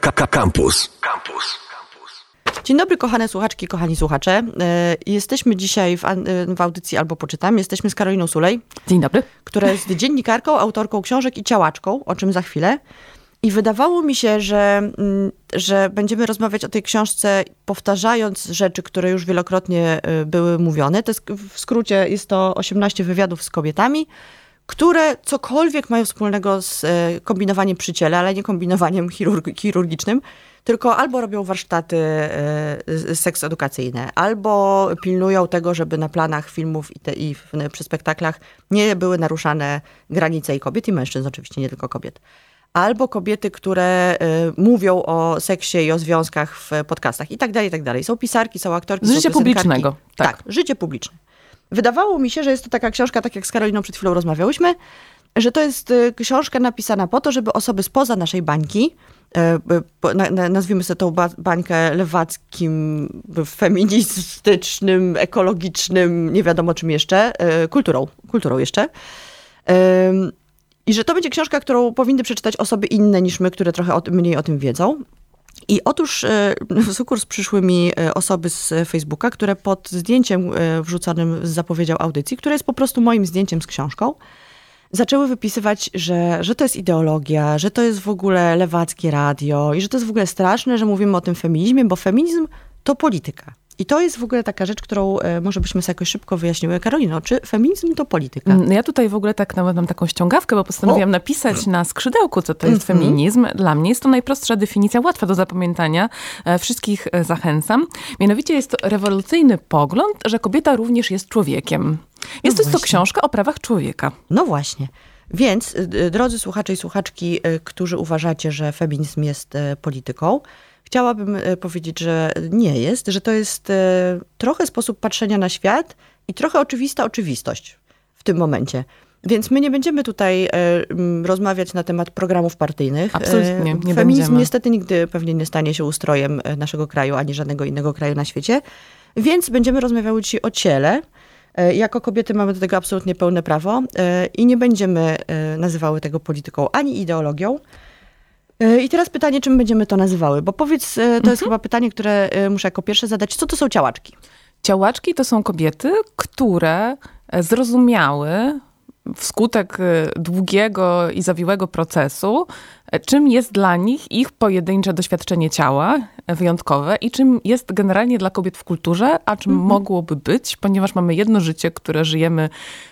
Campus. Campus. Dzień dobry, kochane słuchaczki, kochani słuchacze. E, Jesteśmy dzisiaj w, e, w audycji Albo Poczytam. Jesteśmy z Karoliną Sulej, Dzień dobry. która jest dziennikarką, autorką książek i działaczką, o czym za chwilę. I wydawało mi się, że, mm, że będziemy rozmawiać o tej książce, powtarzając rzeczy, które już wielokrotnie e, były mówione. To jest, w skrócie jest to 18 wywiadów z kobietami, które cokolwiek mają wspólnego z e, kombinowaniem przy ciele, ale nie kombinowaniem chirurg- chirurgicznym, tylko albo robią warsztaty e, seks edukacyjne, albo pilnują tego, żeby na planach filmów i, te, i przy spektaklach nie były naruszane granice i kobiet, i mężczyzn oczywiście, nie tylko kobiet. Albo kobiety, które e, mówią o seksie i o związkach w podcastach i tak dalej, i tak dalej. Są pisarki, są aktorki, Z życia publicznego, tak. tak, życie publiczne. Wydawało mi się, że jest to taka książka, tak jak z Karoliną przed chwilą rozmawiałyśmy, że to jest y, książka napisana po to, żeby osoby spoza naszej bańki, e, nazwijmy sobie tą ba- bańkę lewackim, feministycznym, ekologicznym, nie wiadomo czym jeszcze, e, kulturą, kulturą jeszcze. I że to będzie książka, którą powinny przeczytać osoby inne niż my, które trochę o, tym- mniej o tym wiedzą. I otóż e, w sukurs przyszły mi e, osoby z Facebooka, które pod zdjęciem e, wrzuconym z zapowiedzią audycji, które jest po prostu moim zdjęciem z książką, zaczęły wypisywać, że, że to jest ideologia, że to jest w ogóle lewackie radio i że to jest w ogóle straszne, że mówimy o tym feminizmie, bo feminizm to polityka. I to jest w ogóle taka rzecz, którą e, może byśmy sobie jakoś szybko wyjaśniły. Karolino, czy feminizm to polityka? Mm, Ja tutaj w ogóle tak nawet mam taką ściągawkę, bo postanowiłam napisać na skrzydełku, co to jest Mhm. feminizm. Dla mnie jest to najprostsza definicja, łatwa do zapamiętania. E, Wszystkich e, zachęcam. Mianowicie jest to rewolucyjny pogląd, że kobieta również jest człowiekiem. Jest to, jest to właśnie. książka o prawach człowieka. No właśnie. Więc, drodzy słuchacze i słuchaczki, którzy uważacie, że feminizm jest polityką, chciałabym y, powiedzieć, że nie jest, że to jest y, trochę sposób patrzenia na świat i trochę oczywista oczywistość w tym momencie. Więc my nie będziemy tutaj mm, rozmawiać na temat programów partyjnych. Absolutnie, nie Feminizm będziemy. niestety nigdy pewnie nie stanie się ustrojem naszego kraju, ani żadnego innego kraju na świecie. Więc będziemy rozmawiały dzisiaj o ciele. E, Jako kobiety mamy do tego absolutnie pełne prawo e, i nie będziemy e, nazywały tego polityką ani ideologią. E, I teraz pytanie, czym będziemy to nazywały? Bo powiedz, e, to jest chyba pytanie, które e, muszę jako pierwsze zadać. Co to są ciałaczki? Ciałaczki to są kobiety, które zrozumiały wskutek długiego i zawiłego procesu, czym jest dla nich ich pojedyncze doświadczenie ciała wyjątkowe i czym jest generalnie dla kobiet w kulturze, a czym mogłoby być, ponieważ mamy jedno życie, które żyjemy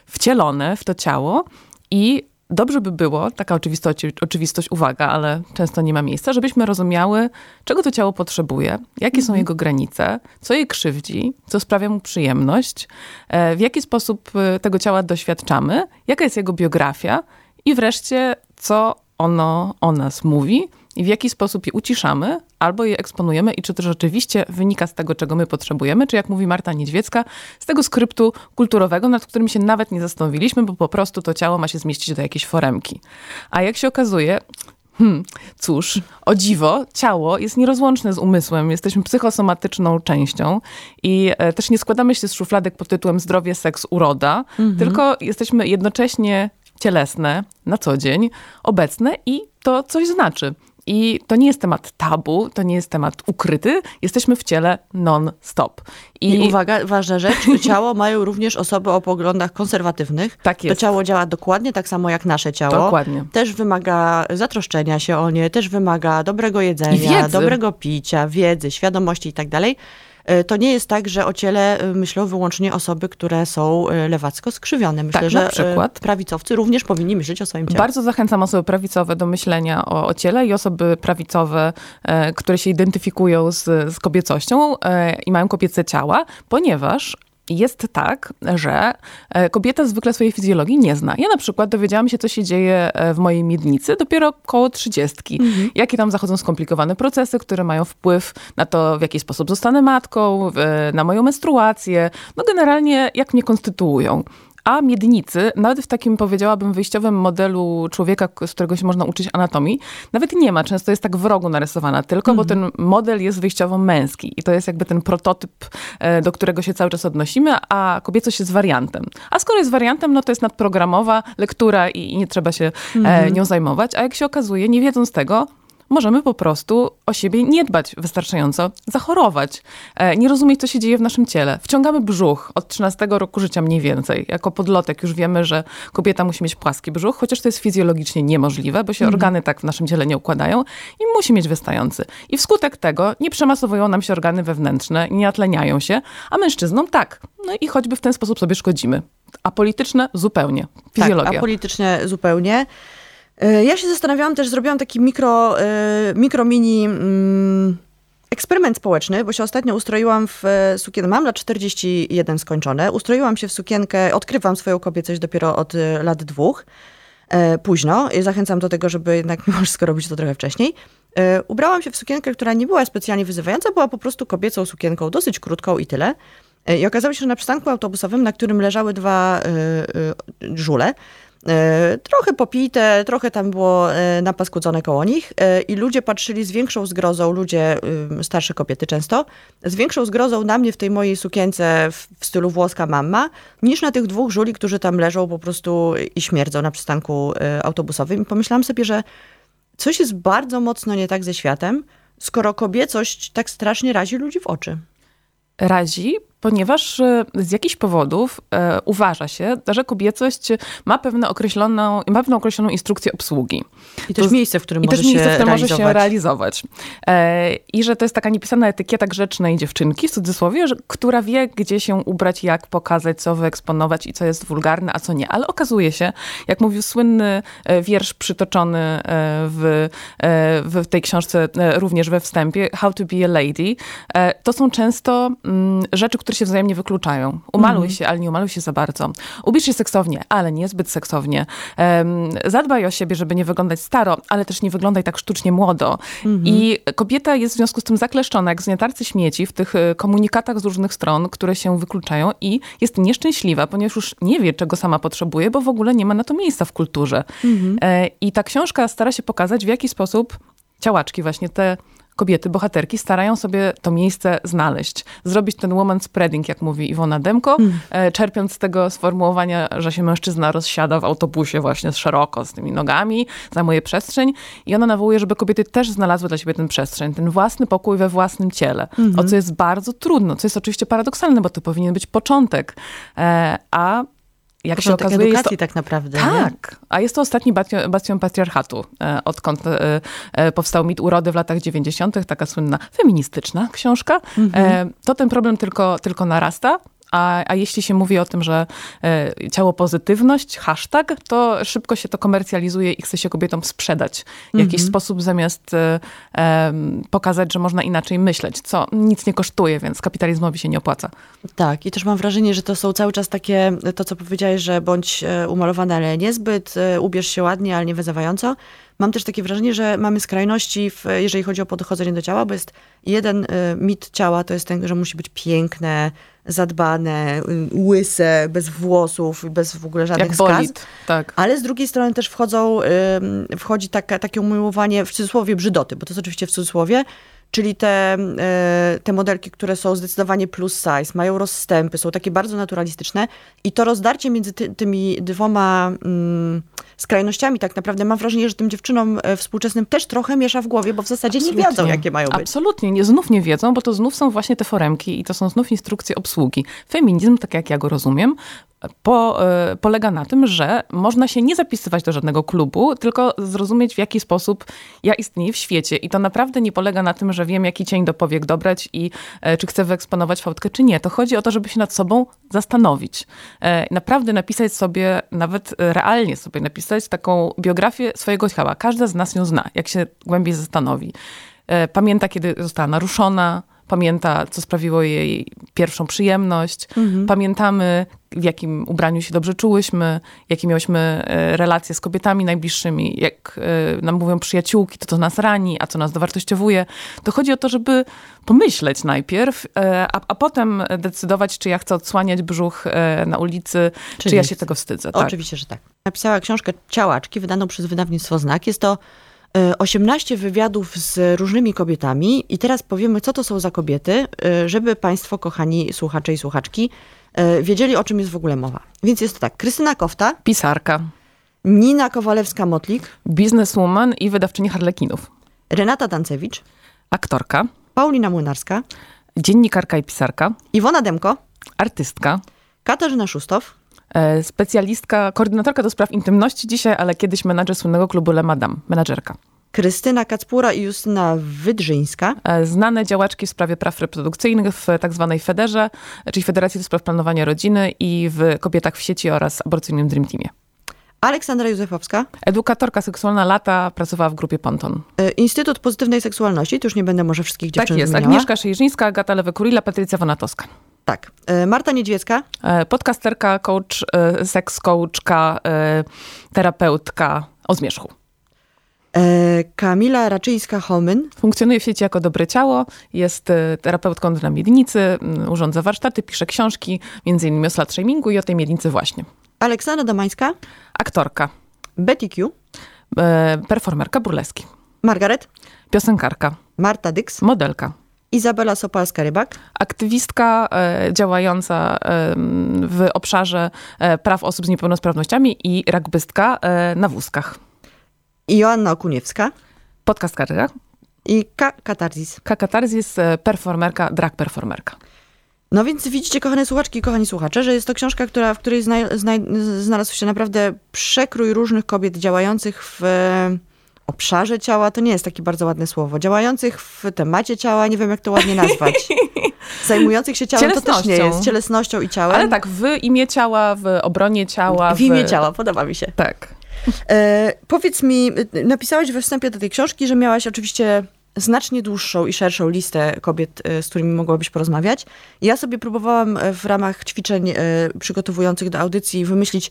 wcielone w to ciało i dobrze by było, taka oczywistość, oczywistość, uwaga, ale często nie ma miejsca, żebyśmy rozumiały, czego to ciało potrzebuje, jakie są jego granice, co je krzywdzi, co sprawia mu przyjemność, e, w jaki sposób e, tego ciała doświadczamy, jaka jest jego biografia i wreszcie, co ono o nas mówi i w jaki sposób je uciszamy albo je eksponujemy i czy to rzeczywiście wynika z tego, czego my potrzebujemy, czy jak mówi Marta Niedźwiecka, z tego skryptu kulturowego, nad którym się nawet nie zastanowiliśmy, bo po prostu to ciało ma się zmieścić do jakiejś foremki. A jak się okazuje, Hmm, cóż, o dziwo, ciało jest nierozłączne z umysłem. Jesteśmy psychosomatyczną częścią i e, też nie składamy się z szufladek pod tytułem zdrowie, seks, uroda, tylko jesteśmy jednocześnie cielesne na co dzień, obecne i to coś znaczy. I to nie jest temat tabu, to nie jest temat ukryty. Jesteśmy w ciele non-stop. I, uwaga, ważna rzecz, ciało mają również osoby o poglądach konserwatywnych. Tak To jest. ciało działa dokładnie tak samo jak nasze ciało. Dokładnie. Też wymaga zatroszczenia się o nie, też wymaga dobrego jedzenia, I dobrego picia, wiedzy, świadomości i tak To nie jest tak, że o ciele e, myślą wyłącznie osoby, które są e, lewacko skrzywione. Myślę, Tak, że na przykład. e, prawicowcy również powinni myśleć o swoim ciele. Bardzo zachęcam osoby prawicowe do myślenia o, o ciele i osoby prawicowe, e, które się identyfikują z, z kobiecością e, i mają kobiece ciała, ponieważ jest tak, że e, kobieta zwykle swojej fizjologii nie zna. Ja na przykład dowiedziałam się, co się dzieje e, w mojej miednicy dopiero koło trzydziestki. Jakie tam zachodzą skomplikowane procesy, które mają wpływ na to, w jaki sposób zostanę matką, na moją menstruację, no generalnie jak mnie konstytuują. A miednicy, nawet w takim powiedziałabym wyjściowym modelu człowieka, z którego się można uczyć anatomii, nawet nie ma. Często jest tak w rogu narysowana, tylko bo ten model jest wyjściowo męski. I to jest jakby ten prototyp, e, do którego się cały czas odnosimy, a kobiecość jest wariantem. A skoro jest wariantem, no to jest nadprogramowa lektura i, nie trzeba się e, nią zajmować. A jak się okazuje, nie wiedząc tego, możemy po prostu o siebie nie dbać wystarczająco, zachorować, e, nie rozumieć, co się dzieje w naszym ciele. Wciągamy brzuch od 13 roku życia mniej więcej. Jako podlotek już wiemy, że kobieta musi mieć płaski brzuch, chociaż to jest fizjologicznie niemożliwe, bo się mhm. organy tak w naszym ciele nie układają i musi mieć wystający. I wskutek tego nie przemasowują nam się organy wewnętrzne, nie atleniają się, a mężczyznom tak. No i choćby w ten sposób sobie szkodzimy. A polityczne zupełnie. Fizjologia. Tak, a polityczne zupełnie. E, ja się zastanawiałam też, zrobiłam taki mikro, e, mikro mini mm, eksperyment społeczny, bo się ostatnio ustroiłam w e, sukienkę, mam lat 41 skończone, ustroiłam się w sukienkę, odkrywam swoją kobiecość dopiero od lat dwóch, późno i zachęcam do tego, żeby jednak mimo wszystko robić to trochę wcześniej. Ubrałam się w sukienkę, która nie była specjalnie wyzywająca, była po prostu kobiecą sukienką, dosyć krótką i tyle. I okazało się, że na przystanku autobusowym, na którym leżały dwa żule, trochę popite, trochę tam było e, napaskudzone koło nich e, i ludzie patrzyli z większą zgrozą, ludzie, starsze kobiety często, z większą zgrozą na mnie w tej mojej sukience w stylu włoska mama, niż na tych dwóch żuli, którzy tam leżą po prostu i śmierdzą na przystanku autobusowym. I pomyślałam sobie, że coś jest bardzo mocno nie tak ze światem, skoro kobiecość tak strasznie razi ludzi w oczy. Razi, ponieważ e, z jakichś powodów e, uważa się, że kobiecość ma, pewną określoną, ma pewną określoną instrukcję obsługi. I też to, miejsce, w którym, i może, też miejsce, się w którym może się realizować. E, I że to jest taka niepisana etykieta grzecznej dziewczynki, w cudzysłowie, że, która wie, gdzie się ubrać, jak pokazać, co wyeksponować i co jest wulgarne, a co nie. Ale okazuje się, jak mówił słynny wiersz przytoczony w, w tej książce, również we wstępie, How to be a Lady, to są często mm, rzeczy, które które się wzajemnie wykluczają. Umaluj mhm. się, ale nie umaluj się za bardzo. Ubierz się seksownie, ale nie zbyt seksownie. Um, zadbaj o siebie, żeby nie wyglądać staro, ale też nie wyglądaj tak sztucznie młodo. Mhm. I kobieta jest w związku z tym zakleszczona, jak zgniatarcy śmieci w tych e, komunikatach z różnych stron, które się wykluczają i jest nieszczęśliwa, ponieważ już nie wie, czego sama potrzebuje, bo w ogóle nie ma na to miejsca w kulturze. E, I ta książka stara się pokazać, w jaki sposób ciałaczki, właśnie te kobiety, bohaterki starają sobie to miejsce znaleźć. Zrobić ten woman spreading, jak mówi Iwona Demko, hmm. E, czerpiąc z tego sformułowania, że się mężczyzna rozsiada w autobusie właśnie szeroko z tymi nogami, zajmuje przestrzeń i ona nawołuje, żeby kobiety też znalazły dla siebie ten przestrzeń, ten własny pokój we własnym ciele. Hmm. O co jest bardzo trudno, co jest oczywiście paradoksalne, bo to powinien być początek. E, a jak się okazuje, edukacji to, tak naprawdę. Tak, nie? a jest to ostatni bastion, bastion patriarchatu, e, odkąd e, e, powstał mit urody w latach 90., taka słynna feministyczna książka. Mhm. To ten problem tylko, tylko narasta. A, a jeśli się mówi o tym, że e, ciało pozytywność, hashtag, to szybko się to komercjalizuje i chce się kobietom sprzedać w jakiś mhm. sposób, zamiast e, e, pokazać, że można inaczej myśleć, co nic nie kosztuje, więc kapitalizmowi się nie opłaca. Tak, i też mam wrażenie, że to są cały czas takie, to co powiedziałeś, że bądź e, umalowana, ale niezbyt, ubierz się ładnie, ale nie wyzywająco. Mam też takie wrażenie, że mamy skrajności, w, jeżeli chodzi o podchodzenie do ciała, bo jest jeden y, mit ciała, to jest ten, że musi być piękne, zadbane, y, łyse, bez włosów, bez w ogóle żadnych Jak skaz. tak. Ale z drugiej strony też wchodzą, wchodzi taka, takie umiłowanie, w cudzysłowie, brzydoty, bo to jest oczywiście w cudzysłowie, czyli te, e, te modelki, które są zdecydowanie plus size, mają rozstępy, są takie bardzo naturalistyczne i to rozdarcie między ty, tymi dwoma mm, skrajnościami tak naprawdę mam wrażenie, że tym dziewczynom e, współczesnym też trochę miesza w głowie, bo w zasadzie Absolutnie. nie wiedzą, jakie mają być. Absolutnie, nie, znów nie wiedzą, bo to znów są właśnie te foremki i to są znów instrukcje obsługi. Feminizm, tak jak ja go rozumiem, po, e, polega na tym, że można się nie zapisywać do żadnego klubu, tylko zrozumieć, w jaki sposób ja istnieję w świecie. I to naprawdę nie polega na tym, że wiem, jaki cień do powiek dobrać i e, czy chcę wyeksponować fałdkę, czy nie. To chodzi o to, żeby się nad sobą zastanowić. E, naprawdę napisać sobie, nawet realnie sobie napisać taką biografię swojego ciała. Każda z nas ją zna, jak się głębiej zastanowi. Pamięta, kiedy została naruszona, pamięta, co sprawiło jej pierwszą przyjemność, mhm. pamiętamy, w jakim ubraniu się dobrze czułyśmy, jakie miałyśmy e, relacje z kobietami najbliższymi, jak e, nam mówią przyjaciółki, to to nas rani, a co nas dowartościowuje. To chodzi o to, żeby pomyśleć najpierw, e, a, a potem decydować, czy ja chcę odsłaniać brzuch na ulicy, czy, czy ja się tego wstydzę. Tak. Oczywiście, że tak. Napisała książkę Ciałaczki, wydaną przez wydawnictwo Znak. Jest to 18 wywiadów z różnymi kobietami i teraz powiemy, co to są za kobiety, żeby Państwo, kochani słuchacze i słuchaczki, E, wiedzieli, o czym jest w ogóle mowa. Więc jest to tak, Krystyna Kofta. Pisarka. Nina Kowalewska-Motlik. Bizneswoman i wydawczyni harlekinów. Renata Dancewicz, Aktorka, Paulina Młynarska, dziennikarka i pisarka, Iwona Demko, artystka, Katarzyna Szustow, e, specjalistka, koordynatorka do spraw intymności dzisiaj, ale kiedyś menadżer słynnego klubu Le Madame, menadżerka. Krystyna Kacpura i Justyna Wydrzyńska, E, Znane działaczki w sprawie praw reprodukcyjnych w tak zwanej Federze, czyli Federacji do Spraw Planowania Rodziny i w Kobietach w sieci oraz aborcyjnym Dream Teamie. Aleksandra Józefowska, Edukatorka seksualna lata pracowała w grupie Ponton. y, Instytut Pozytywnej Seksualności, tu już nie będę może wszystkich dziewczyn Tak jest. Agnieszka Szejrzyńska, Agata Lewy-Kurila, Patrycja Wonatowska. Tak. Y, Marta Niedźwiecka, E, Podcasterka, coach, e, seks coachka, e, terapeutka o zmierzchu. Kamila Raczyńska-Homyn, Funkcjonuje w sieci jako dobre ciało, jest e, terapeutką dla miednicy, urządza warsztaty, pisze książki, między innymi o slut shamingu i o tej miednicy właśnie. Aleksandra Domańska, Aktorka, Betty Q, e, performerka burleski, Margaret, piosenkarka, Marta Dyks, modelka, Izabela Sopalska-Rybak, aktywistka e, działająca e, w obszarze e, praw osób z niepełnosprawnościami i rugbystka e, na wózkach. i Joanna Okuniewska Podcasterka, i Ka Katarzis. e, performerka, drag performerka. No więc widzicie, kochane słuchaczki i kochani słuchacze, że jest to książka, która, w której zna, zna, znalazł się naprawdę przekrój różnych kobiet działających w obszarze ciała. To nie jest takie bardzo ładne słowo. Działających w temacie ciała, nie wiem jak to ładnie nazwać. Zajmujących się ciałem, to też nie jest. Cielesnością i ciałem. Ale tak, w imię ciała, w obronie ciała. W imię ciała, podoba mi się. Tak. E, powiedz mi, y, napisałaś we wstępie do tej książki, że miałaś oczywiście znacznie dłuższą i szerszą listę kobiet, e, z którymi mogłabyś porozmawiać. Ja sobie próbowałam e, w ramach ćwiczeń przygotowujących do audycji wymyślić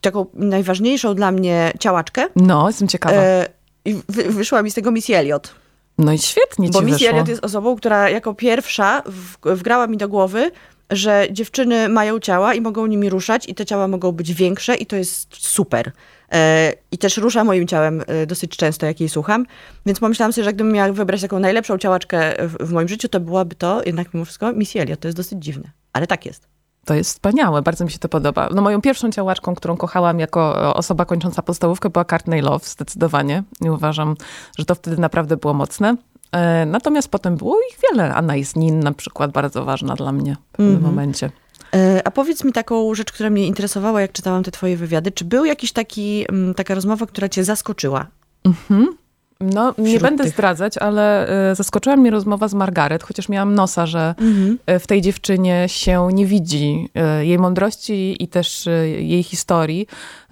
taką najważniejszą dla mnie ciałaczkę. No, jestem ciekawa. E, I wy, wyszła mi z tego Missy Elliot. No i świetnie Bo wyszło. Elliot jest osobą, która jako pierwsza w, wgrała mi do głowy, że dziewczyny mają ciała i mogą nimi ruszać i te ciała mogą być większe i to jest super. E, I też rusza moim ciałem e, dosyć często, jak jej słucham. Więc pomyślałam sobie, że gdybym miała wybrać taką najlepszą ciałaczkę w, w moim życiu, to byłaby to jednak mimo wszystko Missy Elliot. To jest dosyć dziwne, ale tak jest. To jest wspaniałe, bardzo mi się to podoba. No moją pierwszą działaczką, którą kochałam jako osoba kończąca podstawówkę była Courtney Love, zdecydowanie. I uważam, że to wtedy naprawdę było mocne. E, Natomiast potem było ich wiele. Anna jest Nin na przykład, bardzo ważna dla mnie w pewnym Mhm. momencie. E, A powiedz mi taką rzecz, która mnie interesowała, jak czytałam te twoje wywiady. Czy był jakiś taki, mm, taka rozmowa, która cię zaskoczyła? No, nie będę tych- zdradzać, ale e, zaskoczyła mnie rozmowa z Margaret, chociaż miałam nosa, że e, w tej dziewczynie się nie widzi e, jej mądrości i też e, jej historii.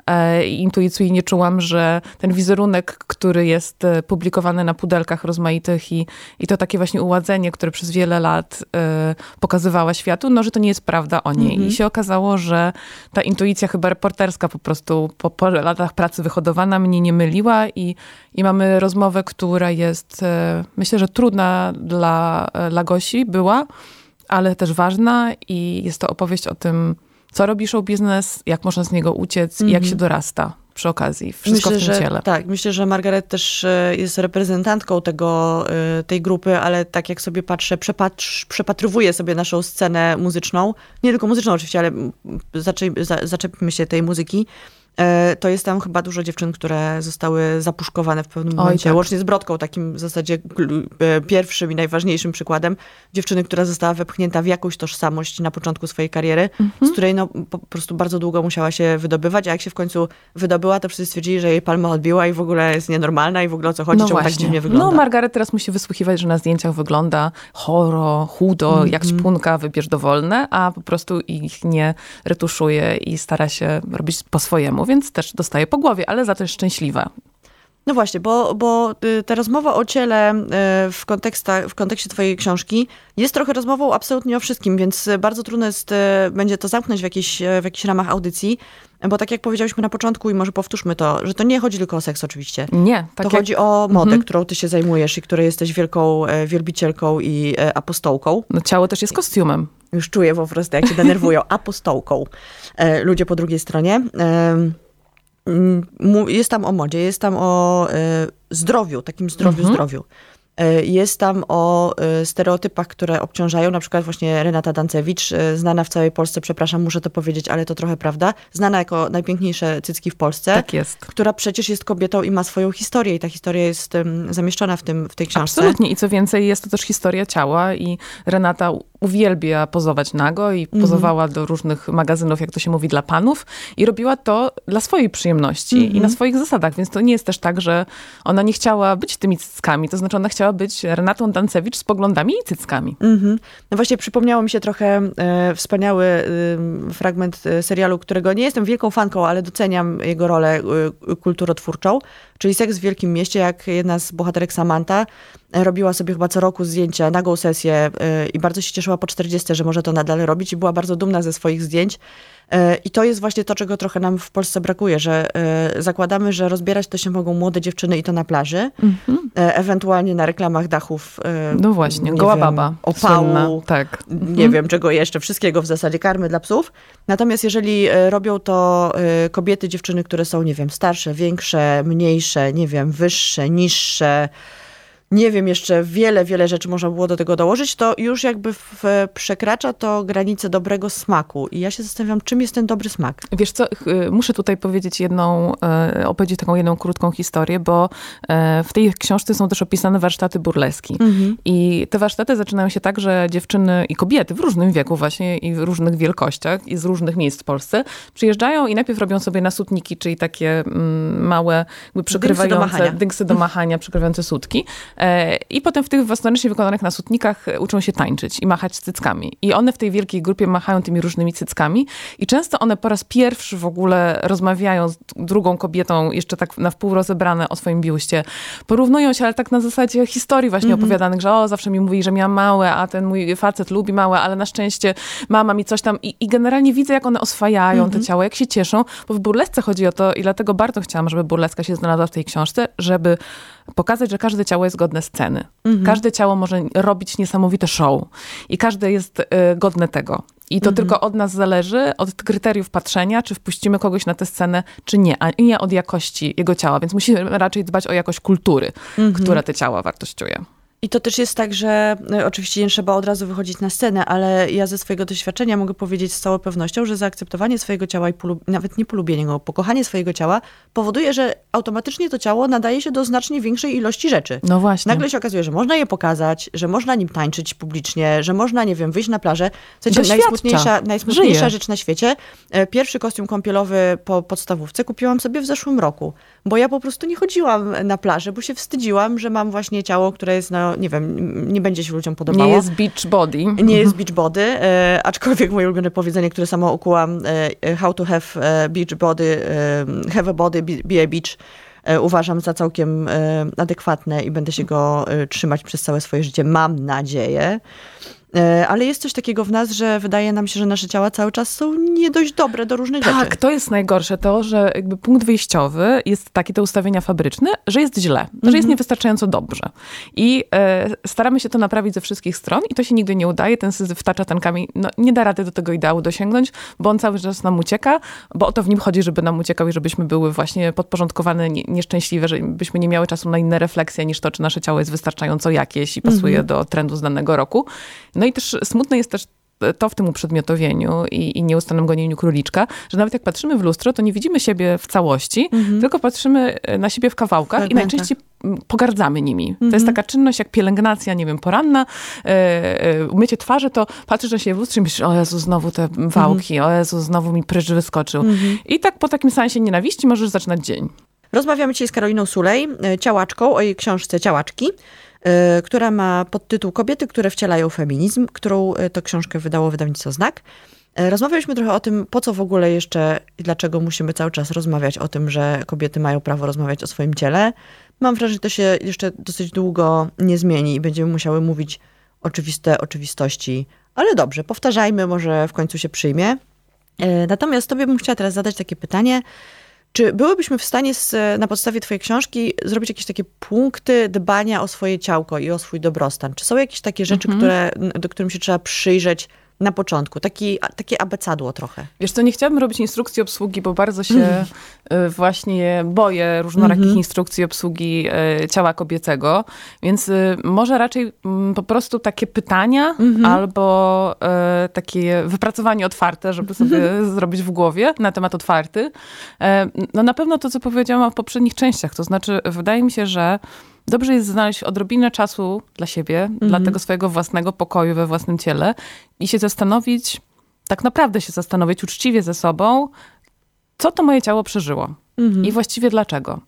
E, i Intuicyjnie czułam, że ten wizerunek, który jest e, publikowany na pudelkach rozmaitych i, i to takie właśnie uładzenie, które przez wiele lat e, pokazywała światu, no, że to nie jest prawda o niej. I się okazało, że ta intuicja chyba reporterska po prostu po, po latach pracy wyhodowana mnie nie myliła i, i mamy rozmowę, która jest, myślę, że trudna dla, dla Gosi była, ale też ważna i jest to opowieść o tym, co robi show biznes, jak można z niego uciec? I jak się dorasta przy okazji. Wszystko myślę, w tym że, ciele. Tak, myślę, że Margaret też e, jest reprezentantką tego, e, tej grupy, ale tak jak sobie patrzę, przepatrz, przepatrywuję sobie naszą scenę muzyczną, nie tylko muzyczną oczywiście, ale zaczep, za, zaczepmy się tej muzyki, to jest tam chyba dużo dziewczyn, które zostały zapuszkowane w pewnym Oj, momencie, tak. łącznie z Brodką, takim w zasadzie e, pierwszym i najważniejszym przykładem. Dziewczyny, która została wepchnięta w jakąś tożsamość na początku swojej kariery, Mhm. z której no, po prostu bardzo długo musiała się wydobywać, a jak się w końcu wydobyła, to wszyscy stwierdzili, że jej palma odbiła i w ogóle jest nienormalna i w ogóle o co chodzi, czemu tak dziwnie wygląda. No, Margaret teraz musi wysłuchiwać, że na zdjęciach wygląda choro, chudo, jak Mhm. szpunka, wybierz dowolne, a po prostu ich nie retuszuje i stara się robić po swojemu, więc też dostaje po głowie, ale za to jest szczęśliwa. No właśnie, bo, bo y, ta rozmowa o ciele y, w, konteksta, w kontekście twojej książki jest trochę rozmową absolutnie o wszystkim, więc bardzo trudno jest, y, będzie to zamknąć w jakichś, w jakichś ramach audycji, bo tak jak powiedziałyśmy na początku i może powtórzmy to, że to nie chodzi tylko o seks oczywiście. Nie, tak to jak, Mhm. chodzi o modę, którą ty się zajmujesz i której jesteś wielką e, wielbicielką i e, apostołką. no, ciało też jest kostiumem. Już czuję po prostu, jak się denerwują. Apostołką. E, ludzie po drugiej stronie. E, jest tam o modzie, jest tam o e, zdrowiu, takim zdrowiu, zdrowiu. E, jest tam o stereotypach, które obciążają, na przykład właśnie Renata Dancewicz, znana w całej Polsce, przepraszam, muszę to powiedzieć, ale to trochę prawda, znana jako najpiękniejsze cycki w Polsce. Tak jest. Która przecież jest kobietą i ma swoją historię i ta historia jest zamieszczona w, tym, w tej książce. Absolutnie i co więcej, jest to też historia ciała i Renata uwielbia pozować nago i mhm. pozowała mm. do różnych magazynów, jak to się mówi, dla panów i robiła to dla swojej przyjemności mm -hmm. i na mhm. swoich zasadach, więc to nie jest też tak, że ona nie chciała być tymi cyckami, to znaczy ona chciała być Renatą Dancewicz z poglądami i cyckami. Mm -hmm. No właśnie przypomniało mi się trochę e, wspaniały e, fragment e, serialu, którego nie jestem wielką fanką, ale doceniam jego rolę e, kulturotwórczą, czyli Seks w Wielkim Mieście, jak jedna z bohaterek Samantha robiła sobie chyba co roku zdjęcia, nagą sesję y, i bardzo się cieszyła po 40, że może to nadal robić i była bardzo dumna ze swoich zdjęć. Y, I to jest właśnie to, czego trochę nam w Polsce brakuje, że y, zakładamy, że rozbierać to się mogą młode dziewczyny i to na plaży, mm-hmm. ewentualnie na reklamach dachów. No właśnie, goła wiem, baba. Opału, tak. nie mm-hmm. wiem czego jeszcze, wszystkiego w zasadzie, karmy dla psów. Natomiast jeżeli robią to kobiety, dziewczyny, które są, nie wiem, starsze, większe, mniejsze, nie wiem, wyższe, niższe, nie wiem, jeszcze wiele, wiele rzeczy można było do tego dołożyć, to już jakby w, przekracza to granice dobrego smaku. I ja się zastanawiam, czym jest ten dobry smak. Wiesz co, muszę tutaj powiedzieć jedną, e, opowiedzieć taką jedną krótką historię, bo e, w tej książce są też opisane warsztaty burleski. Mhm. I te warsztaty zaczynają się tak, że dziewczyny i kobiety w różnym wieku właśnie i w różnych wielkościach i z różnych miejsc w Polsce przyjeżdżają i najpierw robią sobie nasutniki, czyli takie mm, małe, jakby przykrywające, dynksy do machania, do machania przykrywające sutki. E, I potem w tych własnoręcznie wykonanych nasutnikach uczą się tańczyć i machać cyckami. I one w tej wielkiej grupie machają tymi różnymi cyckami i często one po raz pierwszy w ogóle rozmawiają z drugą kobietą, jeszcze tak na wpół rozebrane o swoim biuście. Porównują się, ale tak na zasadzie historii właśnie mm -hmm. opowiadanych, że o, zawsze mi mówi, że miałam małe, a ten mój facet lubi małe, ale na szczęście mama mi coś tam. I, i generalnie widzę, jak one oswajają mm -hmm. te mhm. ciało, jak się cieszą, bo w burlesce chodzi o to i dlatego bardzo chciałam, żeby burleska się znalazła w tej książce, żeby pokazać, że każde ciało jest godne sceny. Mhm. Każde ciało może robić niesamowite show i każde jest y, godne tego. I to mhm. tylko od nas zależy, od kryteriów patrzenia, czy wpuścimy kogoś na tę scenę, czy nie, a nie od jakości jego ciała. Więc musimy raczej dbać o jakość kultury, mhm. która te ciała wartościuje. I to też jest tak, że no, oczywiście nie trzeba od razu wychodzić na scenę, ale ja ze swojego doświadczenia mogę powiedzieć z całą pewnością, że zaakceptowanie swojego ciała i nawet nie polubienie go, pokochanie swojego ciała powoduje, że automatycznie to ciało nadaje się do znacznie większej ilości rzeczy. No właśnie. Nagle się okazuje, że można je pokazać, że można nim tańczyć publicznie, że można, nie wiem, wyjść na plażę. Co najsmutniejsza, najsmutniejsza rzecz na świecie. E, pierwszy kostium kąpielowy po podstawówce kupiłam sobie w zeszłym roku, bo ja po prostu nie chodziłam na plażę, bo się wstydziłam, że mam właśnie ciało, które jest na nie wiem, nie będzie się ludziom podobało. Nie jest beach body. Nie jest beach body, e, aczkolwiek moje ulubione powiedzenie, które samo ukułam, e, e, how to have e, beach body, e, have a body, be a beach, e, uważam za całkiem adekwatne i będę się go trzymać przez całe swoje życie, mam nadzieję. E, ale jest coś takiego w nas, że wydaje nam się, że nasze ciała cały czas są nie dość dobre do różnych tak, rzeczy. Tak, to jest najgorsze, to, że jakby punkt wyjściowy jest taki, te ustawienia fabryczne, że jest źle, -hmm. że jest mhm. niewystarczająco dobrze. I e, staramy się to naprawić ze wszystkich stron i to się nigdy nie udaje. Ten syzyf tacza tankami, no, nie da rady do tego ideału dosięgnąć, bo on cały czas nam ucieka, bo o to w nim chodzi, żeby nam uciekał i żebyśmy były właśnie podporządkowane, nie, nieszczęśliwe, żebyśmy nie miały czasu na inne refleksje niż to, czy nasze ciało jest wystarczająco jakieś i pasuje -hmm. do trendu z danego roku. No i też smutne jest też to w tym uprzedmiotowieniu i, i nieustannym gonieniu króliczka, że nawet jak patrzymy w lustro, to nie widzimy siebie w całości, mhm. tylko patrzymy e, na siebie w kawałkach i najczęściej pogardzamy nimi. Mhm. To jest mhm. taka czynność jak pielęgnacja, nie wiem, poranna, e, e, umycie twarzy, to patrzysz na siebie w lustrze i myślisz, o Jezu, znowu te wałki, mhm. o Jezu, znowu mi pryż wyskoczył. Mhm. I tak po takim sensie nienawiści możesz zaczynać dzień. Rozmawiamy dzisiaj z Karoliną Sulej, ciałaczką, o jej książce Ciałaczki. Y, która ma podtytuł Kobiety, które wcielają feminizm, którą y, to książkę wydało wydawnictwo Znak. Y, rozmawialiśmy trochę o tym, po co w ogóle jeszcze i dlaczego musimy cały czas rozmawiać o tym, że kobiety mają prawo rozmawiać o swoim ciele. Mam wrażenie, że to się jeszcze dosyć długo nie zmieni i będziemy musiały mówić oczywiste oczywistości. Ale dobrze, powtarzajmy, może w końcu się przyjmie. Natomiast tobie bym chciała teraz zadać takie pytanie. Czy byłybyśmy w stanie z, na podstawie Twojej książki zrobić jakieś takie punkty dbania o swoje ciałko i o swój dobrostan? Czy są jakieś takie rzeczy, mhm. które, do którym się trzeba przyjrzeć na początku. Taki, takie abecadło trochę. Wiesz co, nie chciałabym robić instrukcji obsługi, bo bardzo się mm. właśnie boję różnorakich mm -hmm. instrukcji obsługi e, ciała kobiecego, więc e, może raczej mm, po prostu takie pytania mm -hmm. albo takie wypracowanie otwarte, żeby sobie mm -hmm. zrobić w głowie na temat otwarty. No na pewno to, co powiedziałam w poprzednich częściach, to znaczy wydaje mi się, że dobrze jest znaleźć odrobinę czasu dla siebie, mhm. dla tego swojego własnego pokoju we własnym ciele i się zastanowić, tak naprawdę się zastanowić uczciwie ze sobą, co to moje ciało przeżyło mhm. i właściwie dlaczego.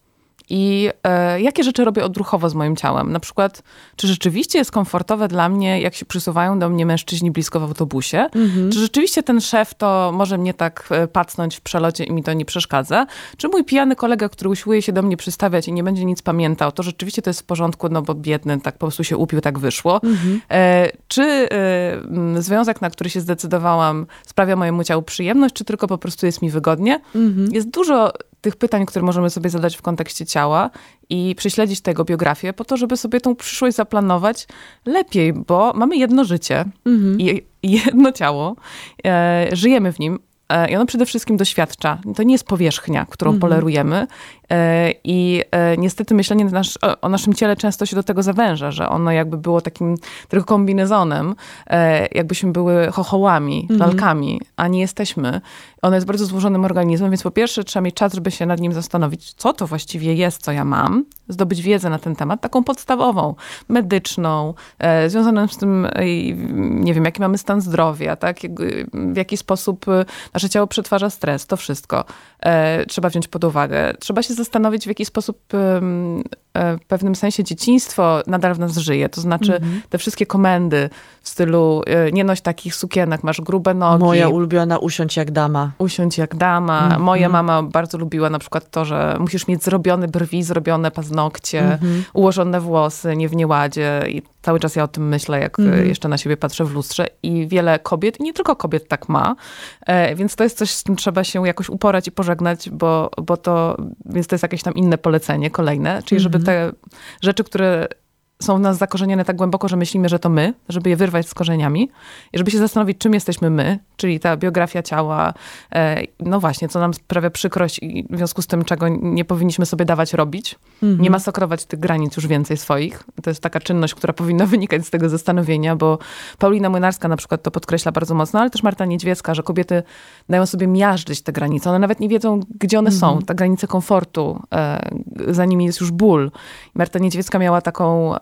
I e, jakie rzeczy robię odruchowo z moim ciałem? Na przykład, czy rzeczywiście jest komfortowe dla mnie, jak się przysuwają do mnie mężczyźni blisko w autobusie? Mhm. Czy rzeczywiście ten szef to może mnie tak e, pacnąć w przelocie i mi to nie przeszkadza? Czy mój pijany kolega, który usiłuje się do mnie przystawiać i nie będzie nic pamiętał, to rzeczywiście to jest w porządku, no bo biedny tak po prostu się upił, tak wyszło? Mhm. E, czy e, związek, na który się zdecydowałam, sprawia mojemu ciału przyjemność, czy tylko po prostu jest mi wygodnie? Mhm. Jest dużo tych pytań, które możemy sobie zadać w kontekście ciała i prześledzić tego biografię po to, żeby sobie tą przyszłość zaplanować lepiej, bo mamy jedno życie mhm. i jedno ciało, e, żyjemy w nim, e, i ono przede wszystkim doświadcza. To nie jest powierzchnia, którą mhm. polerujemy. E, I e, niestety myślenie nasz, o naszym ciele często się do tego zawęża, że ono jakby było takim tylko kombinezonem, e, jakbyśmy były chochołami, mhm. lalkami, a nie jesteśmy. Ono jest bardzo złożonym organizmem, więc po pierwsze trzeba mieć czas, żeby się nad nim zastanowić, co to właściwie jest, co ja mam, zdobyć wiedzę na ten temat, taką podstawową, medyczną, związaną z tym, nie wiem, jaki mamy stan zdrowia, tak? w jaki sposób nasze ciało przetwarza stres, to wszystko trzeba wziąć pod uwagę. Trzeba się zastanowić, w jaki sposób w pewnym sensie dzieciństwo nadal w nas żyje. To znaczy mhm. te wszystkie komendy w stylu e, nie noś takich sukienek, masz grube nogi. Moja ulubiona usiądź jak dama. Usiądź jak dama. Mhm. Moja mama bardzo lubiła na przykład to, że musisz mieć zrobione brwi, zrobione paznokcie, mhm. ułożone włosy, nie w nieładzie i cały czas ja o tym myślę, jak mhm. jeszcze na siebie patrzę w lustrze i wiele kobiet, nie tylko kobiet tak ma, e, więc to jest coś, z czym trzeba się jakoś uporać i pożegnać, bo, bo to, więc to jest jakieś tam inne polecenie, kolejne, czyli żeby te rzeczy, które są w nas zakorzenione tak głęboko, że myślimy, że to my, żeby je wyrwać z korzeniami i żeby się zastanowić, czym jesteśmy my, czyli ta biografia ciała, e, no właśnie, co nam sprawia przykrość i w związku z tym, czego nie powinniśmy sobie dawać robić. Mhm. Nie masakrować tych granic już więcej swoich. To jest taka czynność, która powinna wynikać z tego zastanowienia, bo Paulina Młynarska na przykład to podkreśla bardzo mocno, ale też Marta Niedźwiecka, że kobiety dają sobie miażdżyć te granice. One nawet nie wiedzą, gdzie one mhm. są. Ta granice komfortu, e, za nimi jest już ból. Marta Niedźwiecka miała taką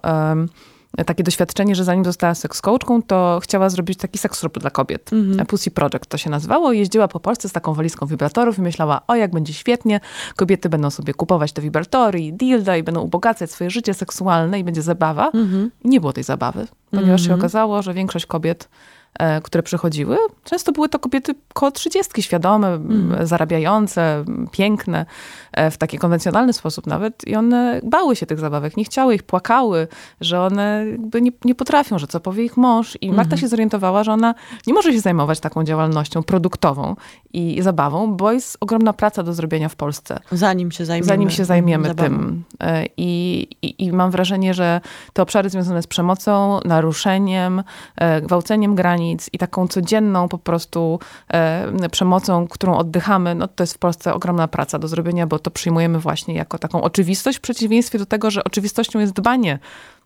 takie doświadczenie, że zanim została seks coachką, to chciała zrobić taki seks dla kobiet. Mhm. Pussy Project to się nazywało. Jeździła po Polsce z taką walizką wibratorów i myślała, o jak będzie świetnie, kobiety będą sobie kupować te wibratory i dilda i będą ubogacać swoje życie seksualne i będzie zabawa. Mhm. I nie było tej zabawy, ponieważ się mhm. okazało, że większość kobiet E, które przychodziły, często były to kobiety koło trzydziestki, świadome, mm. zarabiające, piękne, e, w taki konwencjonalny sposób nawet. I one bały się tych zabawek, nie chciały ich, płakały, że one nie, nie potrafią, że co powie ich mąż. I Marta mm. się zorientowała, że ona nie może się zajmować taką działalnością produktową i zabawą, bo jest ogromna praca do zrobienia w Polsce. Zanim się zajmiemy, Zanim się zajmiemy tym. E, I, i, I mam wrażenie, że te obszary związane z przemocą, naruszeniem, gwałceniem granic, granic i taką codzienną po prostu e, przemocą, którą oddychamy, no to jest w Polsce ogromna praca do zrobienia, bo to przyjmujemy właśnie jako taką oczywistość, w przeciwieństwie do tego, że oczywistością jest dbanie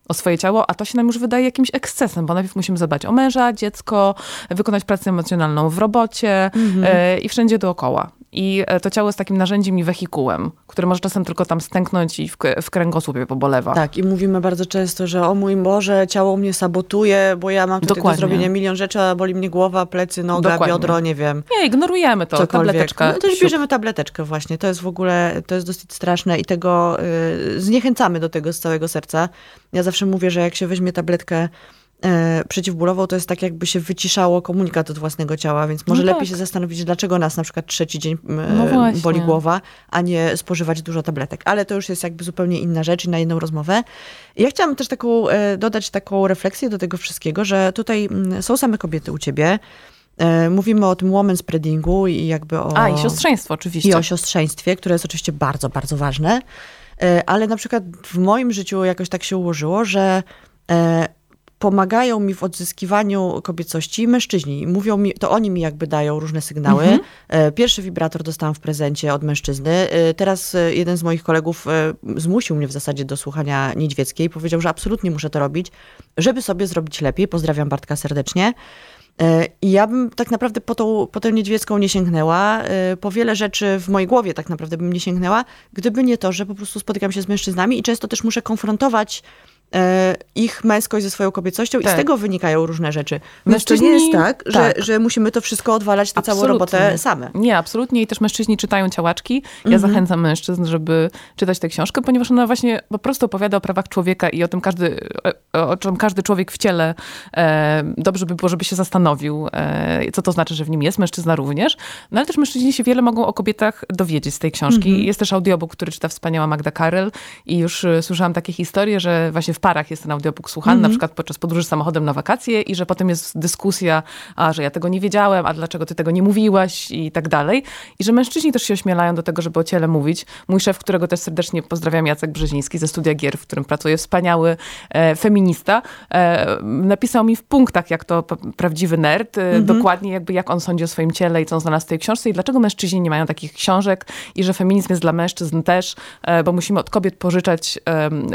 o swoje ciało, a to się nam już wydaje jakimś ekscesem, bo najpierw musimy zadbać o męża, dziecko, wykonać pracę emocjonalną w robocie mhm. e, i wszędzie dookoła. I e, to ciało jest takim narzędziem i wehikułem, który może czasem tylko tam stęknąć i w, w kręgosłupie pobolewa. Tak, i mówimy bardzo często, że o mój Boże, ciało mnie sabotuje, bo ja mam tutaj Dokładnie. do zrobienia milion rzeczy, a boli mnie głowa, plecy, noga, Dokładnie. biodro, nie wiem. Nie, ignorujemy to, Cokolwiek. tableteczka. No też bierzemy tableteczkę właśnie, to jest w ogóle, to jest dosyć straszne i tego y, zniechęcamy do tego z całego serca. Ja zawsze mówię, że jak się weźmie tabletkę e, przeciwbólową, to jest tak jakby się wyciszało komunikat od własnego ciała, więc może no lepiej tak. się zastanowić, dlaczego nas na przykład trzeci dzień e, no boli głowa, a nie spożywać dużo tabletek. Ale to już jest jakby zupełnie inna rzecz i na jedną rozmowę. Ja chciałam też taką, e, dodać taką refleksję do tego wszystkiego, że tutaj są same kobiety u ciebie, e, Mówimy o tym woman spreadingu i jakby o... A, i siostrzeństwo oczywiście. I o siostrzeństwie, które jest oczywiście bardzo, bardzo ważne. Ale na przykład w moim życiu jakoś tak się ułożyło, że pomagają mi w odzyskiwaniu kobiecości mężczyźni. Mówią mi, to oni mi jakby dają różne sygnały. Mhm. Pierwszy wibrator dostałam w prezencie od mężczyzny. Teraz jeden z moich kolegów zmusił mnie w zasadzie do słuchania niedźwieckiej. Powiedział, że absolutnie muszę to robić, żeby sobie zrobić lepiej. Pozdrawiam Bartka serdecznie. E, I ja bym tak naprawdę po tą, po tę niedźwiecką nie sięgnęła. E, po wiele rzeczy w mojej głowie tak naprawdę bym nie sięgnęła, gdyby nie to, że po prostu spotykam się z mężczyznami i często też muszę konfrontować E, ich męskość ze swoją kobiecością tak. i z tak. tego wynikają różne rzeczy. Mężczyźni, to nie jest tak, Że, tak. że musimy to wszystko odwalać, tę całą robotę same. Nie, absolutnie. I też mężczyźni czytają ciałaczki. Ja mhm. zachęcam mężczyzn, żeby czytać tę książkę, ponieważ ona właśnie po prostu opowiada o prawach człowieka i o tym każdy, o czym każdy człowiek w ciele e, dobrze by było, żeby się zastanowił, e, co to znaczy, że w nim jest, mężczyzna również. No ale też mężczyźni się wiele mogą o kobietach dowiedzieć z tej książki. Mhm. Jest też audiobook, który czyta wspaniała Magda Karel i już e, słyszałam takie historie, że właśnie w parach jest ten audiobook słuchany, mm -hmm. na przykład podczas podróży samochodem na wakacje i że potem jest dyskusja, a że ja tego nie wiedziałem, a dlaczego ty tego nie mówiłaś i tak dalej. I że mężczyźni też się ośmielają do tego, żeby o ciele mówić. Mój szef, którego też serdecznie pozdrawiam, Jacek Brzeziński ze Studia Gier, w którym pracuje, wspaniały e, feminista, e, napisał mi w punktach, jak to prawdziwy nerd, e, mm -hmm. dokładnie jakby jak on sądzi o swoim ciele i co on znalazł w tej książce i dlaczego mężczyźni nie mają takich książek i że feminizm jest dla mężczyzn też, e, bo musimy od kobiet pożyczać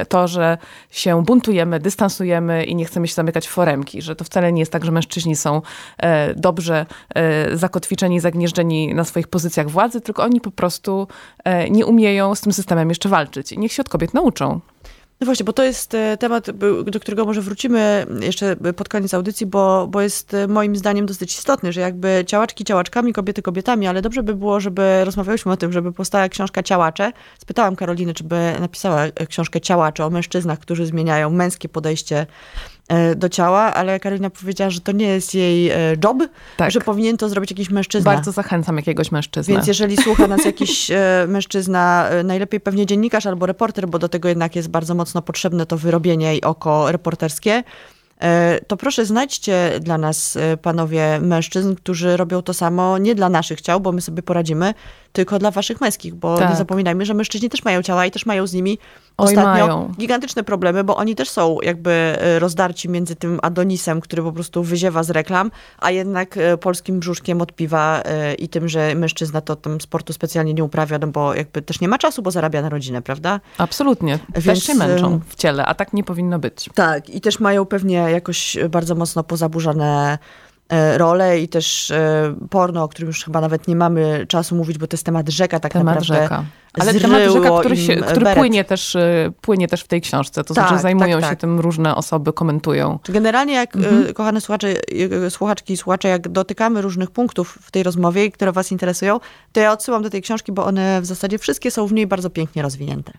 to, że się buntujemy, dystansujemy i nie chcemy się zamykać w foremki, że to wcale nie jest tak, że mężczyźni są e, dobrze e, zakotwiczeni, zagnieżdżeni na swoich pozycjach władzy, tylko oni po prostu e, nie umieją z tym systemem jeszcze walczyć. I niech się od kobiet nauczą. No właśnie, bo to jest e, temat, do którego może wrócimy jeszcze pod koniec audycji, bo, bo jest e, moim zdaniem dosyć istotny, że jakby ciałaczki ciałaczkami, kobiety kobietami, ale dobrze by było, żeby rozmawiałyśmy o tym, żeby powstała książka Ciałacze. Spytałam Karolinę, czy by napisała książkę Ciałacze o mężczyznach, którzy zmieniają męskie podejście E, do ciała, ale Karolina powiedziała, że to nie jest jej e, job, tak. że powinien to zrobić jakiś mężczyzna. Bardzo zachęcam jakiegoś mężczyznę. Więc jeżeli słucha nas jakiś e, mężczyzna, najlepiej pewnie dziennikarz albo reporter, bo do tego jednak jest bardzo mocno potrzebne to wyrobienie i oko reporterskie, to proszę znajdźcie dla nas, panowie mężczyzn, którzy robią to samo nie dla naszych ciał, bo my sobie poradzimy, tylko dla waszych męskich, bo tak. nie zapominajmy, że mężczyźni też mają ciała i też mają z nimi ostatnio gigantyczne problemy, bo oni też są jakby e, rozdarci między tym Adonisem, który po prostu wyziewa z reklam, a jednak e, polskim brzuszkiem od piwa e, i tym, że mężczyzna to tam sportu specjalnie nie uprawia, no bo jakby też nie ma czasu, bo zarabia na rodzinę, prawda? Absolutnie. Więc, też się męczą w ciele, a tak nie powinno być. Tak, i też mają pewnie jakoś bardzo mocno pozaburzane E, rolę i też e, porno, o którym już chyba nawet nie mamy czasu mówić, bo to jest temat rzeka tak temat naprawdę. Rzeka. Ale temat rzeka, który, się, który płynie, też, e, płynie też w tej książce, to tak, znaczy zajmują tak, tak. się tym różne osoby, komentują. Generalnie jak, mhm. kochane słuchacze, słuchaczki i słuchacze, jak dotykamy różnych punktów w tej rozmowie, które was interesują, to ja odsyłam do tej książki, bo one w zasadzie wszystkie są w niej bardzo pięknie rozwinięte.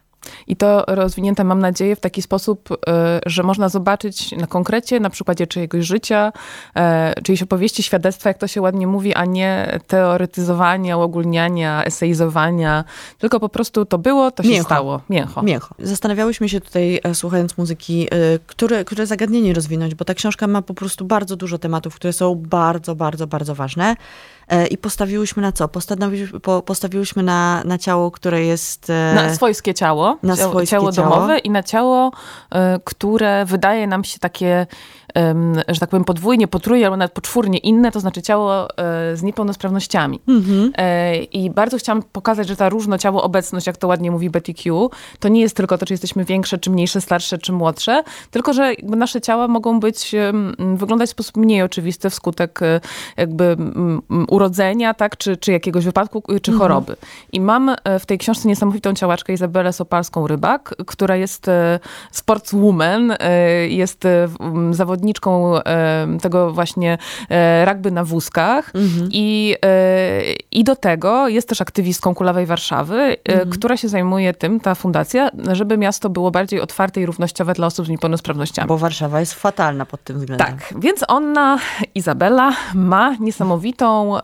I to rozwinięte, mam nadzieję, w taki sposób, że można zobaczyć na konkrecie, na przykładzie czyjegoś życia, e, czyjejś opowieści, świadectwa, jak to się ładnie mówi, a nie teoretyzowania, uogólniania, eseizowania, tylko po prostu to było, to się Mięcho. stało. Mięcho. Mięcho. Zastanawiałyśmy się tutaj, e, słuchając muzyki, które, które zagadnienie rozwinąć, bo ta książka ma po prostu bardzo dużo tematów, które są bardzo, bardzo, bardzo ważne. E, i postawiłyśmy na co? Postawiłyśmy, postawiłyśmy na, na ciało, które jest... E, na swojskie ciało, na swojskie ciało, ciało domowe i na ciało, e, które wydaje nam się takie że tak powiem, podwójnie, potrójnie, albo nawet poczwórnie inne, to znaczy ciało z niepełnosprawnościami. Mhm. I bardzo chciałam pokazać, że ta różnociało obecność, jak to ładnie mówi Betty Q, to nie jest tylko to, czy jesteśmy większe, czy mniejsze, starsze, czy młodsze, tylko że nasze ciała mogą być, wyglądać w sposób mniej oczywisty wskutek jakby urodzenia, tak, czy, czy jakiegoś wypadku, czy mhm. choroby. I mam w tej książce niesamowitą ciałaczkę Izabelę Sopalską-Rybak, która jest sportswoman, jest zawodnikiem zawodniczką tego właśnie e, rugby na wózkach mhm. i, e, i do tego jest też aktywistką Kulawej Warszawy, e, mhm. która się zajmuje tym, ta fundacja, żeby miasto było bardziej otwarte i równościowe dla osób z niepełnosprawnościami. Bo Warszawa jest fatalna pod tym względem. Tak, więc ona, Izabela, ma niesamowitą e, e,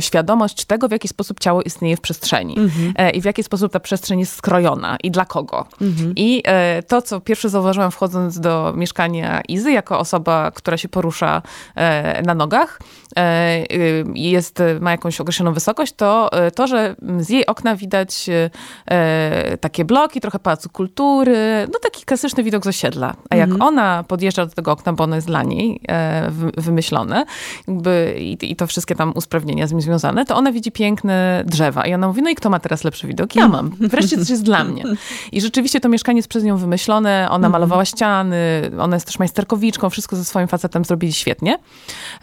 świadomość tego, w jaki sposób ciało istnieje w przestrzeni mhm. e, i w jaki sposób ta przestrzeń jest skrojona i dla kogo. Mhm. I to, co pierwsze zauważyłam wchodząc do mieszkania Izy, jako osoba, która się porusza e, na nogach, e, jest, ma jakąś określoną wysokość, to to, że z jej okna widać e, takie bloki, trochę pałacu kultury, no taki klasyczny widok z osiedla. A jak mhm. ona podjeżdża do tego okna, bo ono jest dla niej e, wymyślone jakby, i, i, to wszystkie tam usprawnienia z nim związane, to ona widzi piękne drzewa. I ona mówi, no i kto ma teraz lepszy widok? Ja mam. Wreszcie coś jest dla mnie. I rzeczywiście to mieszkanie jest przez nią wymyślone, ona mhm. malowała ściany, ona jest też majsterkowiczką, wszystko ze swoim facetem zrobili świetnie.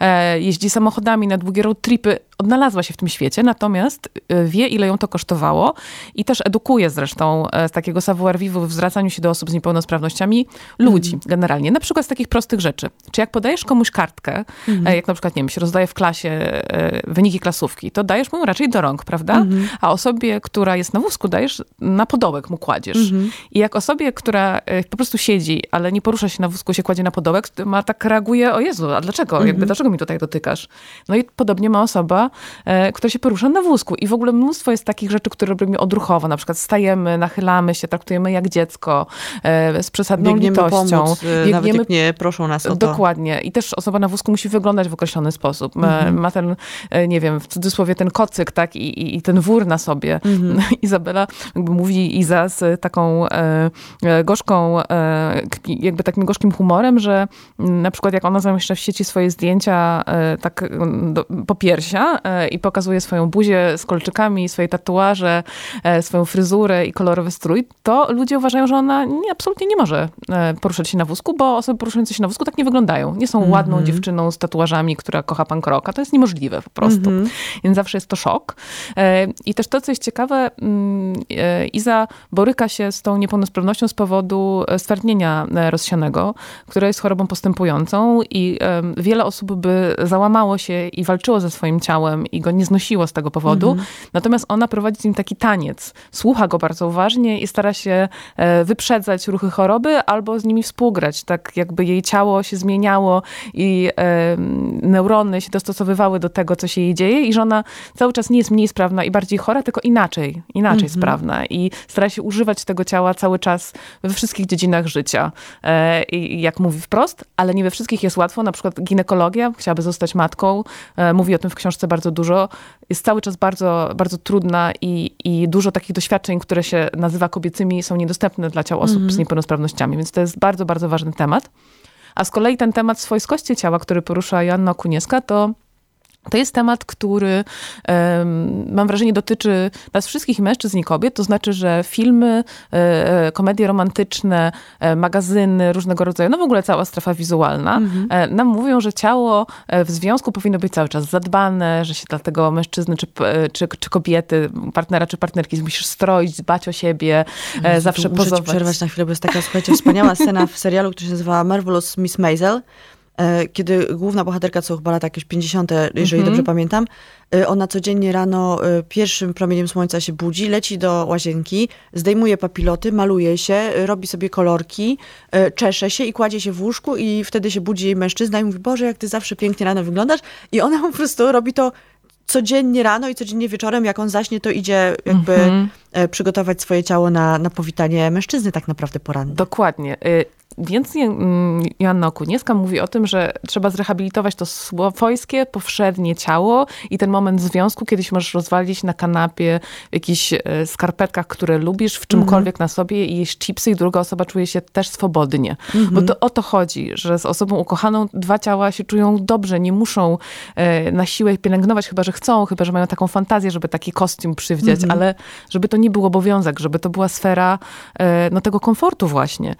E, jeździ samochodami na długie road tripy, odnalazła się w tym świecie, natomiast e, wie, ile ją to kosztowało i też edukuje zresztą e, z takiego savoir vivre w zwracaniu się do osób z niepełnosprawnościami ludzi mm. generalnie. Na przykład z takich prostych rzeczy. Czy jak podajesz komuś kartkę, mm. jak na przykład, nie wiem, się rozdaje w klasie wyniki klasówki, to dajesz mu raczej do rąk, prawda? Mm. A osobie, która jest na wózku, dajesz na podołek mu kładziesz. Mhm. I jak osobie, która po prostu siedzi, ale nie porusza się na wózku, się kładzie na podołek, ma tak reaguje, o Jezu, a dlaczego? Jakby, mhm. dlaczego mi tutaj dotykasz? No i podobnie ma osoba, e, która się porusza na wózku. I w ogóle mnóstwo jest takich rzeczy, które robimy odruchowo. Na przykład stajemy, nachylamy się, traktujemy jak dziecko, e, z przesadną Biegniemy litością. Pomóc, Biegniemy, nawet jak nie proszą nas o to. Dokładnie. I też osoba na wózku musi wyglądać w określony sposób. Mhm. Ma ten, e, nie wiem, w cudzysłowie ten kocyk, tak, i, i, i ten wór na sobie. Mhm. Izabela jakby mówi Iza z taką e, e gorzką, e, jakby takim gorzkim humorem, że na przykład jak ona zamieszcza w sieci swoje zdjęcia e, tak do, po piersia e, i pokazuje swoją buzię z kolczykami, swoje tatuaże, e, swoją fryzurę i kolorowy strój, to ludzie uważają, że ona nie, absolutnie nie może poruszać się na wózku, bo osoby poruszające się na wózku tak nie wyglądają. Nie są mm -hmm. ładną dziewczyną z tatuażami, która kocha pan kroka. To jest niemożliwe po prostu. Mm -hmm. Więc zawsze jest to szok. I też to, co jest ciekawe, mm, Iza boryka się z tą niepełnosprawnością z powodu stwardnienia rozsianego, które jest chorobą postępującą i wiele osób by załamało się i walczyło ze swoim ciałem i go nie znosiło z tego powodu. Mhm. Natomiast ona prowadzi z nim taki taniec. Słucha go bardzo uważnie i stara się e, wyprzedzać ruchy choroby albo z nimi współgrać. Tak jakby jej ciało się zmieniało i neurony się dostosowywały do tego, co się jej dzieje i że ona cały czas nie jest mniej sprawna i bardziej chora, tylko inaczej, inaczej mhm. sprawna i stara się używać tego ciała cały czas we wszystkich dziedzinach życia. E, I jak mówi wprost, ale nie we wszystkich jest łatwo. Na przykład ginekologia, chciałaby zostać matką, e, mówi o tym w książce bardzo dużo. Jest cały czas bardzo, bardzo trudna i, i dużo takich doświadczeń, które się nazywa kobiecymi, są niedostępne dla ciał osób mm -hmm. z niepełnosprawnościami, więc to jest bardzo, bardzo ważny temat. A z kolei ten temat swojskości ciała, który porusza Joanna Kunieska, to to jest temat, który mam wrażenie dotyczy nas wszystkich mężczyzn i kobiet, to znaczy, że filmy, e, e, komedie romantyczne, e, magazyny różnego rodzaju, no w ogóle cała strefa wizualna mhm. nam mówią, że ciało w związku powinno być cały czas zadbane, że się dlatego mężczyzny czy, czy, czy kobiety, partnera czy partnerki musisz stroić, dbać o siebie, zawsze muszę pozować. Muszę przerwać na chwilę, bo jest taka, słuchajcie, wspaniała scena w serialu, który się nazywa Marvelous Miss Maisel, kiedy główna bohaterka, co chyba lata jakieś 50., jeżeli dobrze pamiętam, e, ona codziennie rano e, pierwszym promieniem słońca się budzi, leci do łazienki, zdejmuje papiloty, maluje się, robi sobie kolorki, czesze się i kładzie się w łóżku i wtedy się budzi jej mężczyzna i mówi, Boże, jak ty zawsze pięknie rano wyglądasz. I ona po prostu robi to codziennie rano i codziennie wieczorem, jak on zaśnie, to idzie jakby mm -hmm. przygotować swoje ciało na, na powitanie mężczyzny tak naprawdę porannie. Dokładnie. Więc mm, Joanna Okuniewska mówi o tym, że trzeba zrehabilitować to swojskie, powszednie ciało i ten moment związku, kiedyś możesz rozwalić na kanapie, w jakichś e, skarpetkach, które lubisz, w czymkolwiek -hmm. na sobie i jeść chipsy i druga osoba czuje się też swobodnie. -hmm. Bo to o to chodzi, że z osobą ukochaną dwa ciała się czują dobrze, nie muszą e, na siłę pielęgnować, chyba że chcą, chyba że mają taką fantazję, żeby taki kostium przywdziać, -hmm. ale żeby to nie był obowiązek, żeby to była sfera e, no, tego komfortu właśnie.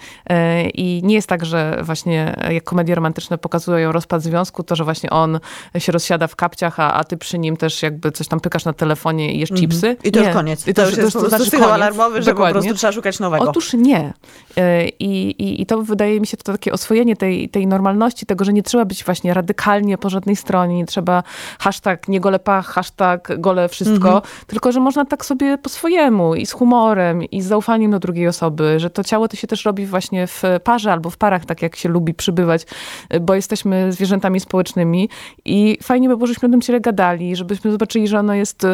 I nie jest tak, że właśnie jak komedie romantyczne pokazują rozpad związku, to że właśnie on się rozsiada w kapciach, a, a ty przy nim też jakby coś tam pykasz na telefonie i jesz mm -hmm. chipsy. I to nie. już koniec. I to, to już jest to, sygnał alarmowy, że Dokładnie. po prostu trzeba szukać nowego. Otóż nie. E, I, i, I to wydaje mi się to takie oswojenie tej, tej normalności, tego, że nie trzeba być właśnie radykalnie po żadnej stronie, nie trzeba hashtag nie gole pach, hashtag gole wszystko, mm -hmm. tylko, że można tak sobie po swojemu i z humorem i z zaufaniem do drugiej osoby, że to ciało to się też robi właśnie w parze albo w parach, tak jak się lubi przybywać, bo jesteśmy zwierzętami społecznymi i fajnie by było, żebyśmy o tym ciele gadali, żebyśmy zobaczyli, że ono jest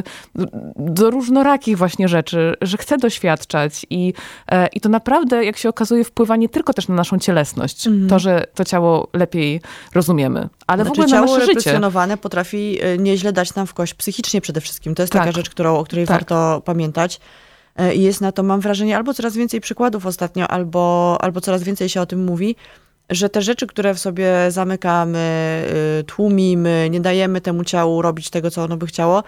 do różnorakich właśnie rzeczy, że chce doświadczać i, e, i to naprawdę, jak się okazuje, wpływa nie tylko też na naszą cielesność, mm. to, że to ciało lepiej rozumiemy, ale znaczy, w ogóle na nasze życie. potrafi e, nieźle dać nam w kość psychicznie przede wszystkim. To jest tak. taka rzecz, którą, o której tak. warto pamiętać. E, jest na to, mam wrażenie, albo coraz więcej przykładów ostatnio, albo, albo coraz więcej się o tym mówi, że te rzeczy, które w sobie zamykamy, y, tłumimy, nie dajemy temu ciału robić tego, co ono by chciało,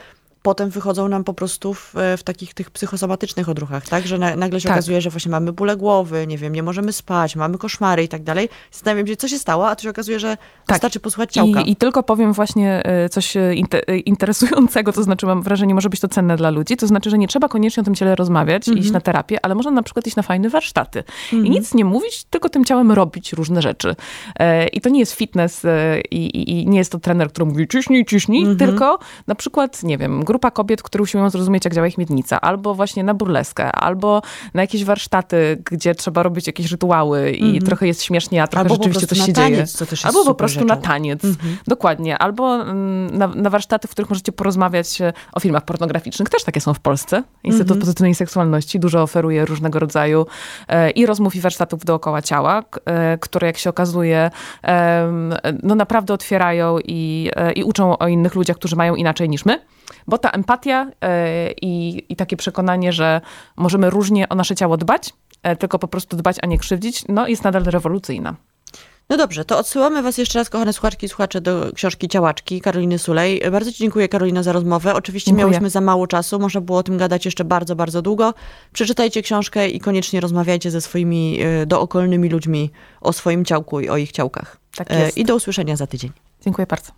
potem wychodzą nam po prostu w, w takich tych psychosomatycznych odruchach, tak? Że na, nagle się tak. okazuje, że właśnie mamy bóle głowy, nie wiem, nie możemy spać, mamy koszmary i tak dalej. Zastanawiam się, co się stało, a to się okazuje, że tak. wystarczy posłuchać ciałka. I, I, tylko powiem właśnie e, coś e, e, interesującego, to znaczy mam wrażenie, może być to cenne dla ludzi, to znaczy, że nie trzeba koniecznie o tym ciele rozmawiać, mm -hmm. iść na terapię, ale można na przykład iść na fajne warsztaty mm -hmm. i mhm. nic nie mówić, tylko tym ciałem robić różne rzeczy. I to nie jest fitness i, i, i nie jest to trener, który mówi ciśnij, ciśnij, mm -hmm. tylko na przykład, nie wiem, grupa kobiet, które usiłują zrozumieć, jak działa ich miednica, albo właśnie na burleskę, albo na jakieś warsztaty, gdzie trzeba robić jakieś rytuały i mm -hmm. trochę jest śmiesznie, a trochę albo rzeczywiście coś się taniec, dzieje. albo po prostu rzeczą. na taniec. Mm -hmm. Dokładnie. Albo mm, na, na, warsztaty, w których możecie porozmawiać e, o filmach pornograficznych. Też takie są w Polsce. Instytut mm -hmm. Pozytywnej Seksualności dużo oferuje różnego rodzaju e, i rozmów, i warsztatów dookoła ciała, e, które jak się okazuje, e, no naprawdę otwierają i, e, i uczą o innych ludziach, którzy mają inaczej niż my. Bo ta empatia e, i, i takie przekonanie, że możemy różnie o nasze ciało dbać, e, tylko po prostu dbać, a nie krzywdzić, no jest nadal rewolucyjna. No dobrze, to odsyłamy Was jeszcze raz, kochane słuchaczki i słuchacze, do książki Ciałaczki Karoliny Sulej. Bardzo Ci dziękuję, Karolina, za rozmowę. Oczywiście dziękuję. miałyśmy za mało czasu, można było o tym gadać jeszcze bardzo, bardzo długo. Przeczytajcie książkę i koniecznie rozmawiajcie ze swoimi e, dookolnymi ludźmi o swoim ciałku i o ich ciałkach. Tak jest. I do usłyszenia za tydzień. Dziękuję bardzo.